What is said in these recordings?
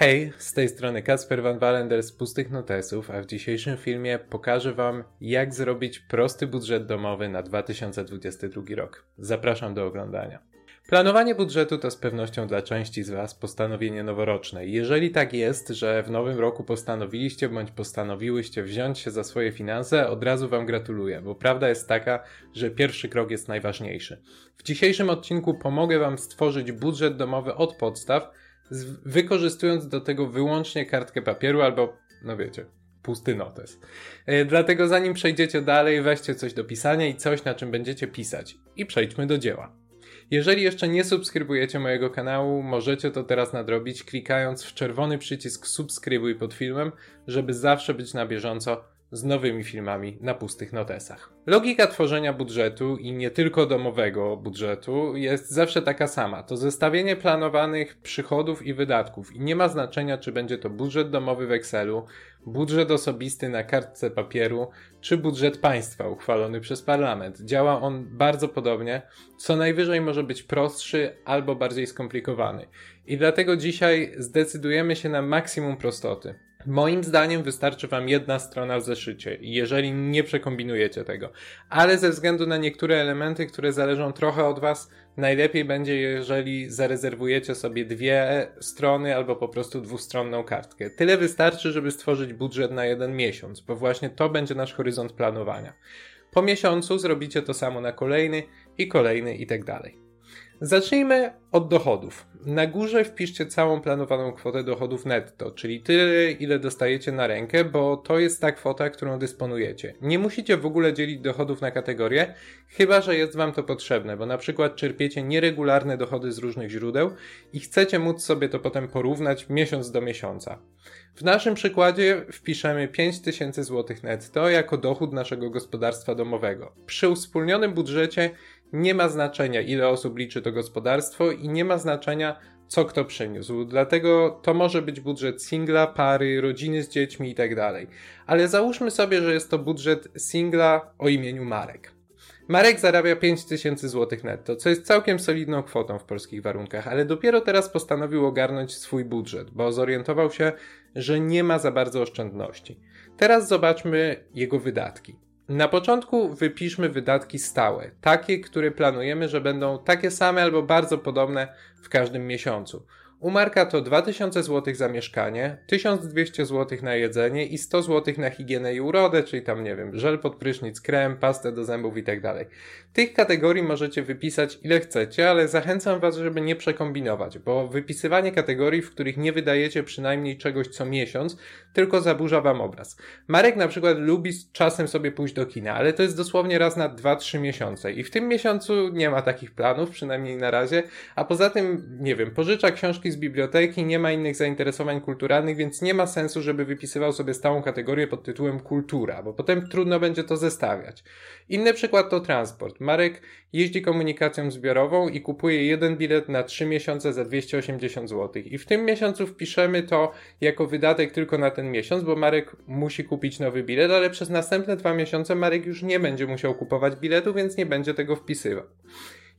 Hej, z tej strony Kasper Van Walender z Pustych Notesów, a w dzisiejszym filmie pokażę Wam, jak zrobić prosty budżet domowy na 2022 rok. Zapraszam do oglądania. Planowanie budżetu to z pewnością dla części z Was postanowienie noworoczne. Jeżeli tak jest, że w nowym roku postanowiliście bądź postanowiłyście wziąć się za swoje finanse, od razu Wam gratuluję, bo prawda jest taka, że pierwszy krok jest najważniejszy. W dzisiejszym odcinku pomogę Wam stworzyć budżet domowy od podstaw, wykorzystując do tego wyłącznie kartkę papieru albo, no wiecie, pusty notes. E, dlatego zanim przejdziecie dalej, weźcie coś do pisania i coś, na czym będziecie pisać. I przejdźmy do dzieła. Jeżeli jeszcze nie subskrybujecie mojego kanału, możecie to teraz nadrobić klikając w czerwony przycisk subskrybuj pod filmem, żeby zawsze być na bieżąco z nowymi filmami na pustych notesach. Logika tworzenia budżetu i nie tylko domowego budżetu jest zawsze taka sama. To zestawienie planowanych przychodów i wydatków i nie ma znaczenia, czy będzie to budżet domowy w Excelu, budżet osobisty na kartce papieru, czy budżet państwa uchwalony przez parlament. Działa on bardzo podobnie, co najwyżej może być prostszy albo bardziej skomplikowany. I dlatego dzisiaj zdecydujemy się na maksimum prostoty. Moim zdaniem wystarczy Wam jedna strona w zeszycie, jeżeli nie przekombinujecie tego. Ale ze względu na niektóre elementy, które zależą trochę od Was, najlepiej będzie, jeżeli zarezerwujecie sobie dwie strony albo po prostu dwustronną kartkę. Tyle wystarczy, żeby stworzyć budżet na jeden miesiąc, bo właśnie to będzie nasz horyzont planowania. Po miesiącu zrobicie to samo na kolejny i kolejny i tak dalej. Zacznijmy od dochodów. Na górze wpiszcie całą planowaną kwotę dochodów netto, czyli tyle, ile dostajecie na rękę, bo to jest ta kwota, którą dysponujecie. Nie musicie w ogóle dzielić dochodów na kategorie, chyba że jest Wam to potrzebne, bo na przykład czerpiecie nieregularne dochody z różnych źródeł i chcecie móc sobie to potem porównać miesiąc do miesiąca. W naszym przykładzie wpiszemy 5000 zł netto jako dochód naszego gospodarstwa domowego. Przy uwspólnionym budżecie nie ma znaczenia, ile osób liczy to gospodarstwo i nie ma znaczenia, co kto przyniósł. Dlatego to może być budżet singla, pary, rodziny z dziećmi itd. Tak Ale załóżmy sobie, że jest to budżet singla o imieniu Marek. Marek zarabia 5000 zł netto, co jest całkiem solidną kwotą w polskich warunkach, ale dopiero teraz postanowił ogarnąć swój budżet, bo zorientował się, że nie ma za bardzo oszczędności. Teraz zobaczmy jego wydatki. Na początku wypiszmy wydatki stałe, takie, które planujemy, że będą takie same albo bardzo podobne w każdym miesiącu. U Marka to 2000 zł za mieszkanie, 1200 zł na jedzenie i 100 zł na higienę i urodę, czyli tam nie wiem, żel pod prysznic, krem, pastę do zębów i tak. Tych kategorii możecie wypisać ile chcecie, ale zachęcam Was, żeby nie przekombinować, bo wypisywanie kategorii, w których nie wydajecie przynajmniej czegoś co miesiąc, tylko zaburza Wam obraz. Marek na przykład lubi czasem sobie pójść do kina, ale to jest dosłownie raz na 2-3 miesiące i w tym miesiącu nie ma takich planów, przynajmniej na razie, a poza tym, nie wiem, pożycza książki z biblioteki, nie ma innych zainteresowań kulturalnych, więc nie ma sensu, żeby wypisywał sobie stałą kategorię pod tytułem kultura, bo potem trudno będzie to zestawiać. Inny przykład to transport. Marek jeździ komunikacją zbiorową i kupuje jeden bilet na 3 miesiące za 280 zł. I w tym miesiącu wpiszemy to jako wydatek tylko na ten miesiąc, bo Marek musi kupić nowy bilet, ale przez następne dwa miesiące Marek już nie będzie musiał kupować biletu, więc nie będzie tego wpisywał.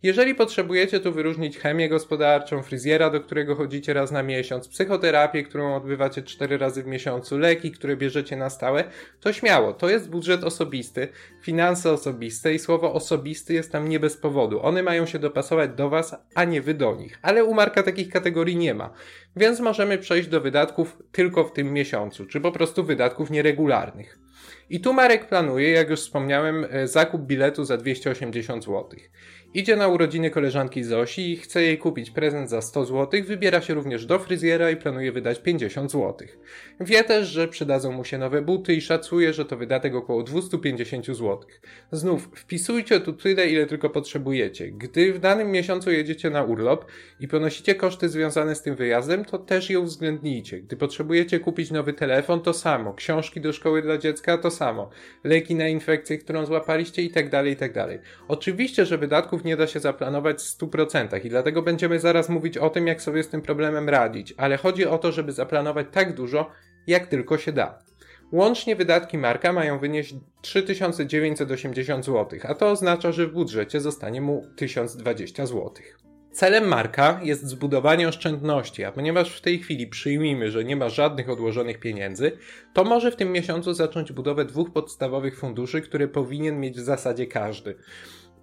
Jeżeli potrzebujecie tu wyróżnić chemię gospodarczą, fryzjera, do którego chodzicie raz na miesiąc, psychoterapię, którą odbywacie cztery razy w miesiącu, leki, które bierzecie na stałe, to śmiało, to jest budżet osobisty, finanse osobiste i słowo osobisty jest tam nie bez powodu. One mają się dopasować do Was, a nie Wy do nich. Ale u Marka takich kategorii nie ma, więc możemy przejść do wydatków tylko w tym miesiącu, czy po prostu wydatków nieregularnych. I tu Marek planuje, jak już wspomniałem, e, zakup biletu za 280 zł. Idzie na urodziny koleżanki Zosi i chce jej kupić prezent za 100 zł, wybiera się również do fryzjera i planuje wydać 50 zł. Wie też, że przydadzą mu się nowe buty i szacuje, że to wydatek około 250 zł. Znów, wpisujcie tu tyle, ile tylko potrzebujecie. Gdy w danym miesiącu jedziecie na urlop i ponosicie koszty związane z tym wyjazdem, to też je uwzględnijcie. Gdy potrzebujecie kupić nowy telefon, to samo. Książki do szkoły dla dziecka, to samo. Leki na infekcję, którą złapaliście i tak dalej, i tak dalej. Oczywiście, że wydatków nie da się zaplanować w 100% i dlatego będziemy zaraz mówić o tym, jak sobie z tym problemem radzić, ale chodzi o to, żeby zaplanować tak dużo, jak tylko się da. Łącznie wydatki Marka mają wynieść 3980 zł, a to oznacza, że w budżecie zostanie mu 1020 zł. Celem Marka jest zbudowanie oszczędności, a ponieważ w tej chwili przyjmijmy, że nie ma żadnych odłożonych pieniędzy, to może w tym miesiącu zacząć budowę dwóch podstawowych funduszy, które powinien mieć w zasadzie każdy.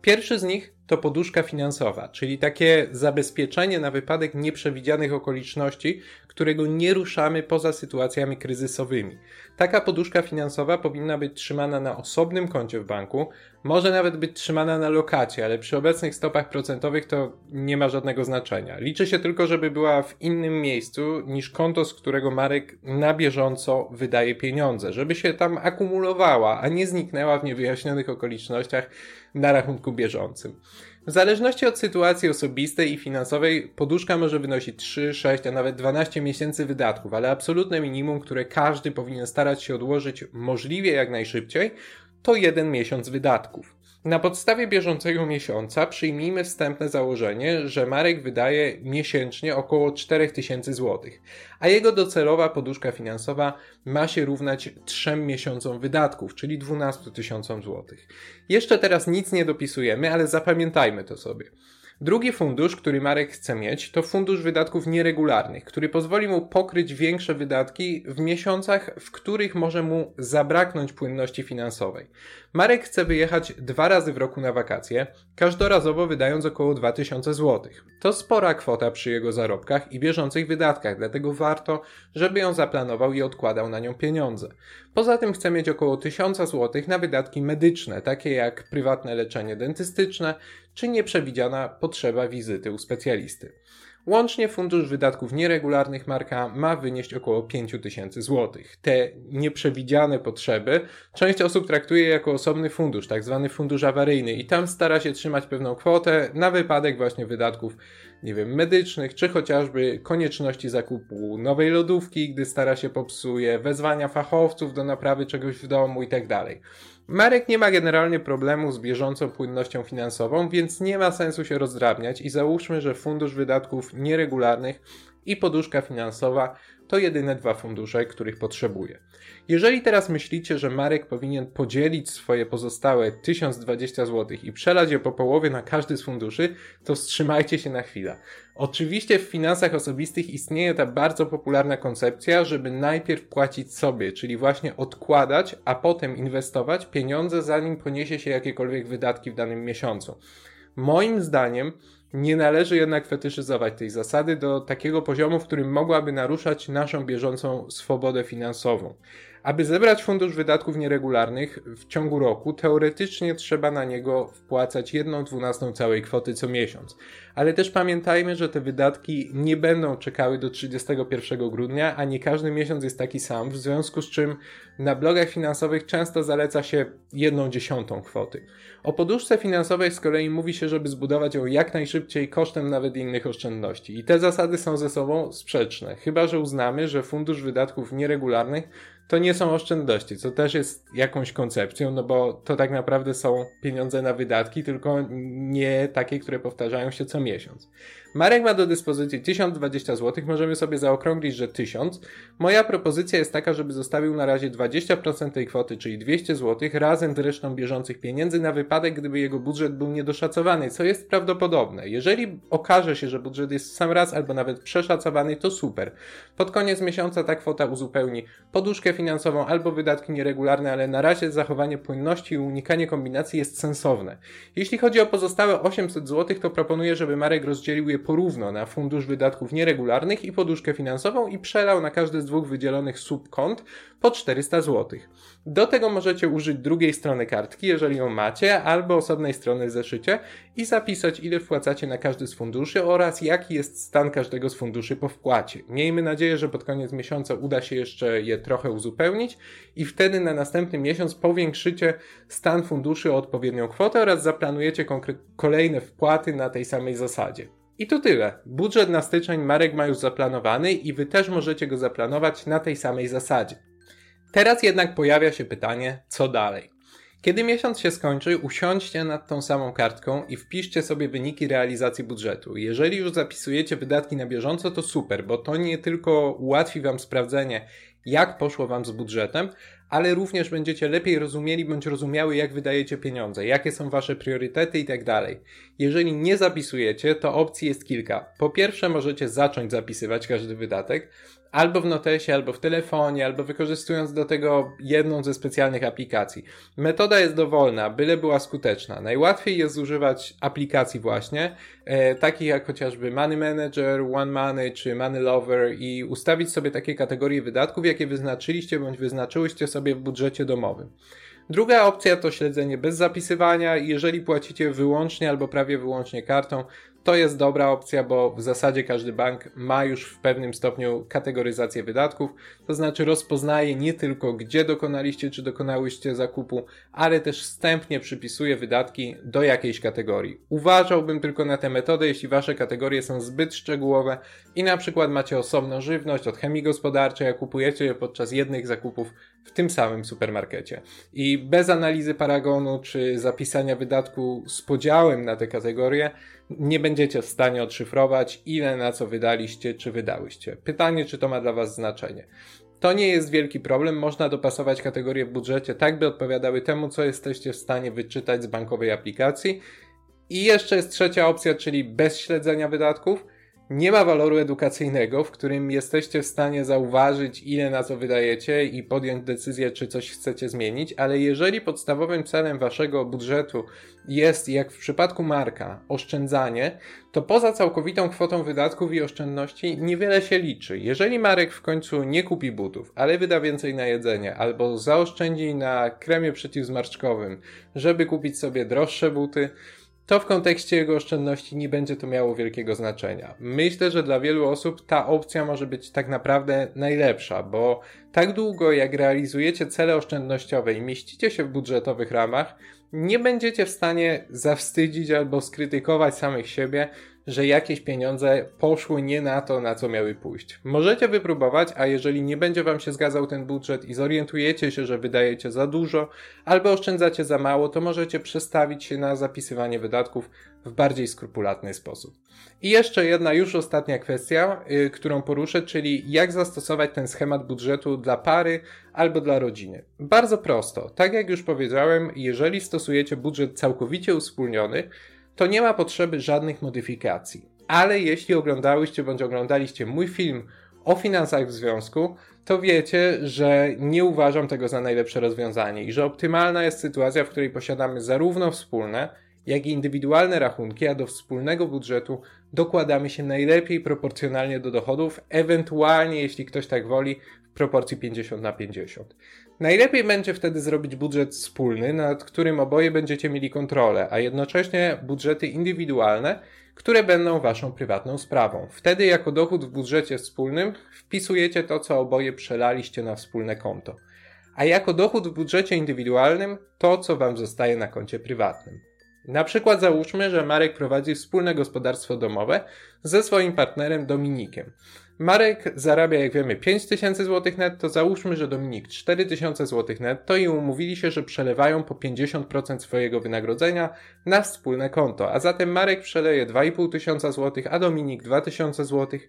Pierwszy z nich to poduszka finansowa, czyli takie zabezpieczenie na wypadek nieprzewidzianych okoliczności, którego nie ruszamy poza sytuacjami kryzysowymi. Taka poduszka finansowa powinna być trzymana na osobnym koncie w banku, może nawet być trzymana na lokacie, ale przy obecnych stopach procentowych to nie ma żadnego znaczenia. Liczy się tylko, żeby była w innym miejscu niż konto, z którego Marek na bieżąco wydaje pieniądze, żeby się tam akumulowała, a nie zniknęła w niewyjaśnionych okolicznościach na rachunku bieżącym. W zależności od sytuacji osobistej i finansowej, poduszka może wynosić 3, 6, a nawet 12 miesięcy wydatków, ale absolutne minimum, które każdy powinien starać się odłożyć możliwie jak najszybciej, to jeden miesiąc wydatków. Na podstawie bieżącego miesiąca przyjmijmy wstępne założenie, że Marek wydaje miesięcznie około 4000 zł, a jego docelowa poduszka finansowa ma się równać 3 miesiącom wydatków, czyli 12 tysiącom złotych. Jeszcze teraz nic nie dopisujemy, ale zapamiętajmy to sobie. Drugi fundusz, który Marek chce mieć, to fundusz wydatków nieregularnych, który pozwoli mu pokryć większe wydatki w miesiącach, w których może mu zabraknąć płynności finansowej. Marek chce wyjechać dwa razy w roku na wakacje, każdorazowo wydając około 2000 zł. To spora kwota przy jego zarobkach i bieżących wydatkach, dlatego warto, żeby ją zaplanował i odkładał na nią pieniądze. Poza tym chce mieć około 1000 zł na wydatki medyczne, takie jak prywatne leczenie dentystyczne czy nieprzewidziana potrzeba wizyty u specjalisty. Łącznie fundusz wydatków nieregularnych marka ma wynieść około 5000 zł. Te nieprzewidziane potrzeby część osób traktuje jako osobny fundusz, tak zwany fundusz awaryjny i tam stara się trzymać pewną kwotę na wypadek właśnie wydatków, nie wiem, medycznych, czy chociażby konieczności zakupu nowej lodówki, gdy stara się popsuje, wezwania fachowców do naprawy czegoś w domu itd. Marek nie ma generalnie problemu z bieżącą płynnością finansową, więc nie ma sensu się rozdrabniać i załóżmy, że fundusz wydatków nieregularnych i poduszka finansowa to jedyne dwa fundusze, których potrzebuje. Jeżeli teraz myślicie, że Marek powinien podzielić swoje pozostałe 1020 zł i przelać je po połowie na każdy z funduszy, to wstrzymajcie się na chwilę. Oczywiście w finansach osobistych istnieje ta bardzo popularna koncepcja, żeby najpierw płacić sobie, czyli właśnie odkładać, a potem inwestować pieniądze, zanim poniesie się jakiekolwiek wydatki w danym miesiącu. Moim zdaniem nie należy jednak fetyszyzować tej zasady do takiego poziomu, w którym mogłaby naruszać naszą bieżącą swobodę finansową. Aby zebrać fundusz wydatków nieregularnych w ciągu roku, teoretycznie trzeba na niego wpłacać 1 dwunastą całej kwoty co miesiąc. Ale też pamiętajmy, że te wydatki nie będą czekały do 31 grudnia, a nie każdy miesiąc jest taki sam, w związku z czym na blogach finansowych często zaleca się 1 dziesiątą kwoty. O poduszce finansowej z kolei mówi się, żeby zbudować ją jak najszybciej kosztem nawet innych oszczędności. I te zasady są ze sobą sprzeczne, chyba że uznamy, że fundusz wydatków nieregularnych to nie są oszczędności, co też jest jakąś koncepcją, no bo to tak naprawdę są pieniądze na wydatki, tylko nie takie, które powtarzają się co miesiąc. Marek ma do dyspozycji 1020 zł, możemy sobie zaokrąglić, że 1000. Moja propozycja jest taka, żeby zostawił na razie 20% tej kwoty, czyli 200 zł, razem z resztą bieżących pieniędzy na wypadek, gdyby jego budżet był niedoszacowany, co jest prawdopodobne. Jeżeli okaże się, że budżet jest w sam raz albo nawet przeszacowany, to super. Pod koniec miesiąca ta kwota uzupełni poduszkę finansową albo wydatki nieregularne, ale na razie zachowanie płynności i unikanie kombinacji jest sensowne. Jeśli chodzi o pozostałe 800 zł, to proponuję, żeby Marek rozdzielił je porówno na fundusz wydatków nieregularnych i poduszkę finansową i przelał na każdy z dwóch wydzielonych subkont po 400 zł. Do tego możecie użyć drugiej strony kartki, jeżeli ją macie, albo osobnej strony w zeszycie i zapisać ile wpłacacie na każdy z funduszy oraz jaki jest stan każdego z funduszy po wpłacie. Miejmy nadzieję, że pod koniec miesiąca uda się jeszcze je trochę uzupełnić i wtedy na następny miesiąc powiększycie stan funduszy o odpowiednią kwotę oraz zaplanujecie kolejne wpłaty na tej samej zasadzie. I to tyle. Budżet na styczeń Marek ma już zaplanowany i wy też możecie go zaplanować na tej samej zasadzie. Teraz jednak pojawia się pytanie, co dalej? Kiedy miesiąc się skończy, usiądźcie nad tą samą kartką i wpiszcie sobie wyniki realizacji budżetu. Jeżeli już zapisujecie wydatki na bieżąco, to super, bo to nie tylko ułatwi Wam sprawdzenie, jak poszło Wam z budżetem, ale również będziecie lepiej rozumieli bądź rozumiały, jak wydajecie pieniądze, jakie są wasze priorytety i tak. Jeżeli nie zapisujecie, to opcji jest kilka. Po pierwsze, możecie zacząć zapisywać każdy wydatek, albo w notesie, albo w telefonie, albo wykorzystując do tego jedną ze specjalnych aplikacji. Metoda jest dowolna, byle była skuteczna. Najłatwiej jest używać aplikacji właśnie, e, takich jak chociażby Money Manager, One Money czy Money Lover i ustawić sobie takie kategorie wydatków, jakie wyznaczyliście bądź wyznaczyłyście sobie w budżecie domowym. Druga opcja to śledzenie bez zapisywania. Jeżeli płacicie wyłącznie albo prawie wyłącznie kartą, to jest dobra opcja, bo w zasadzie każdy bank ma już w pewnym stopniu kategoryzację wydatków, to znaczy rozpoznaje nie tylko gdzie dokonaliście czy dokonałyście zakupu, ale też wstępnie przypisuje wydatki do jakiejś kategorii. Uważałbym tylko na tę metodę, jeśli wasze kategorie są zbyt szczegółowe i na przykład macie osobną żywność od chemii gospodarczej, a kupujecie je podczas jednych zakupów w tym samym supermarkecie. I bez analizy paragonu czy zapisania wydatku z podziałem na te kategorie, nie będziecie w stanie odszyfrować, ile na co wydaliście czy wydałyście. Pytanie, czy to ma dla Was znaczenie. To nie jest wielki problem, można dopasować kategorie w budżecie tak, by odpowiadały temu, co jesteście w stanie wyczytać z bankowej aplikacji. I jeszcze jest trzecia opcja, czyli bez śledzenia wydatków nie ma waloru edukacyjnego, w którym jesteście w stanie zauważyć, ile na co wydajecie i podjąć decyzję, czy coś chcecie zmienić, ale jeżeli podstawowym celem waszego budżetu jest, jak w przypadku Marka, oszczędzanie, to poza całkowitą kwotą wydatków i oszczędności niewiele się liczy. Jeżeli Marek w końcu nie kupi butów, ale wyda więcej na jedzenie, albo zaoszczędzi na kremie przeciwzmarszczkowym, żeby kupić sobie droższe buty, to w kontekście jego oszczędności nie będzie to miało wielkiego znaczenia. Myślę, że dla wielu osób ta opcja może być tak naprawdę najlepsza, bo tak długo jak realizujecie cele oszczędnościowe i mieścicie się w budżetowych ramach, nie będziecie w stanie zawstydzić albo skrytykować samych siebie, że jakieś pieniądze poszły nie na to, na co miały pójść. Możecie wypróbować, a jeżeli nie będzie Wam się zgadzał ten budżet i zorientujecie się, że wydajecie za dużo albo oszczędzacie za mało, to możecie przestawić się na zapisywanie wydatków w bardziej skrupulatny sposób. I jeszcze jedna, już ostatnia kwestia, yy, którą poruszę, czyli jak zastosować ten schemat budżetu dla pary albo dla rodziny. Bardzo prosto. Tak jak już powiedziałem, jeżeli stosujecie budżet całkowicie uspólniony, to nie ma potrzeby żadnych modyfikacji. Ale jeśli oglądałyście bądź oglądaliście mój film o finansach w związku, to wiecie, że nie uważam tego za najlepsze rozwiązanie i że optymalna jest sytuacja, w której posiadamy zarówno wspólne, jak i indywidualne rachunki, a do wspólnego budżetu dokładamy się najlepiej proporcjonalnie do dochodów, ewentualnie, jeśli ktoś tak woli, proporcji 50 na 50. Najlepiej będzie wtedy zrobić budżet wspólny, nad którym oboje będziecie mieli kontrolę, a jednocześnie budżety indywidualne, które będą waszą prywatną sprawą. Wtedy jako dochód w budżecie wspólnym wpisujecie to, co oboje przelaliście na wspólne konto. A jako dochód w budżecie indywidualnym to, co wam zostaje na koncie prywatnym. Na przykład załóżmy, że Marek prowadzi wspólne gospodarstwo domowe ze swoim partnerem Dominikiem. Marek zarabia, jak wiemy, 5000 zł netto, załóżmy, że Dominik 4000 zł netto i umówili się, że przelewają po 50% swojego wynagrodzenia na wspólne konto, a zatem Marek przeleje 2500 zł, a Dominik 2000 zł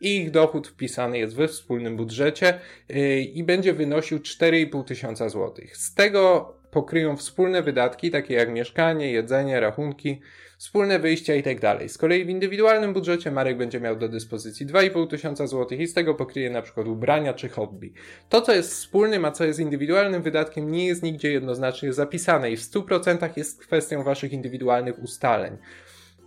i ich dochód wpisany jest we wspólnym budżecie yy, i będzie wynosił 4500 zł. Z tego pokryją wspólne wydatki, takie jak mieszkanie, jedzenie, rachunki, wspólne wyjścia itd. Tak z kolei w indywidualnym budżecie Marek będzie miał do dyspozycji 2,5 tysiąca złotych i z tego pokryje na przykład ubrania czy hobby. To, co jest wspólnym, a co jest indywidualnym wydatkiem, nie jest nigdzie jednoznacznie zapisane i w 100% jest kwestią waszych indywidualnych ustaleń.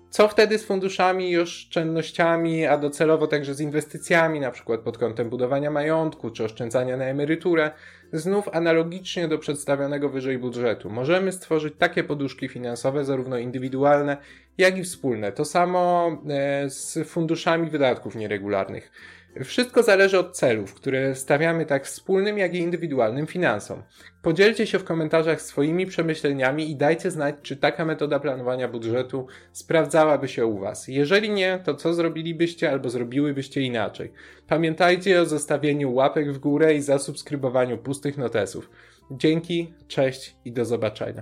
Co wtedy z funduszami i oszczędnościami, a docelowo także z inwestycjami, na przykład pod kątem budowania majątku czy oszczędzania na emeryturę? Znów analogicznie do przedstawionego wyżej budżetu. Możemy stworzyć takie poduszki finansowe, zarówno indywidualne, jak i wspólne. To samo e, z funduszami wydatków nieregularnych. Wszystko zależy od celów, które stawiamy tak wspólnym, jak i indywidualnym finansom. Podzielcie się w komentarzach swoimi przemyśleniami i dajcie znać, czy taka metoda planowania budżetu sprawdzałaby się u Was. Jeżeli nie, to co zrobilibyście albo zrobiłybyście inaczej? Pamiętajcie o zostawieniu łapek w górę i zasubskrybowaniu pustych notesów. Dzięki, cześć i do zobaczenia.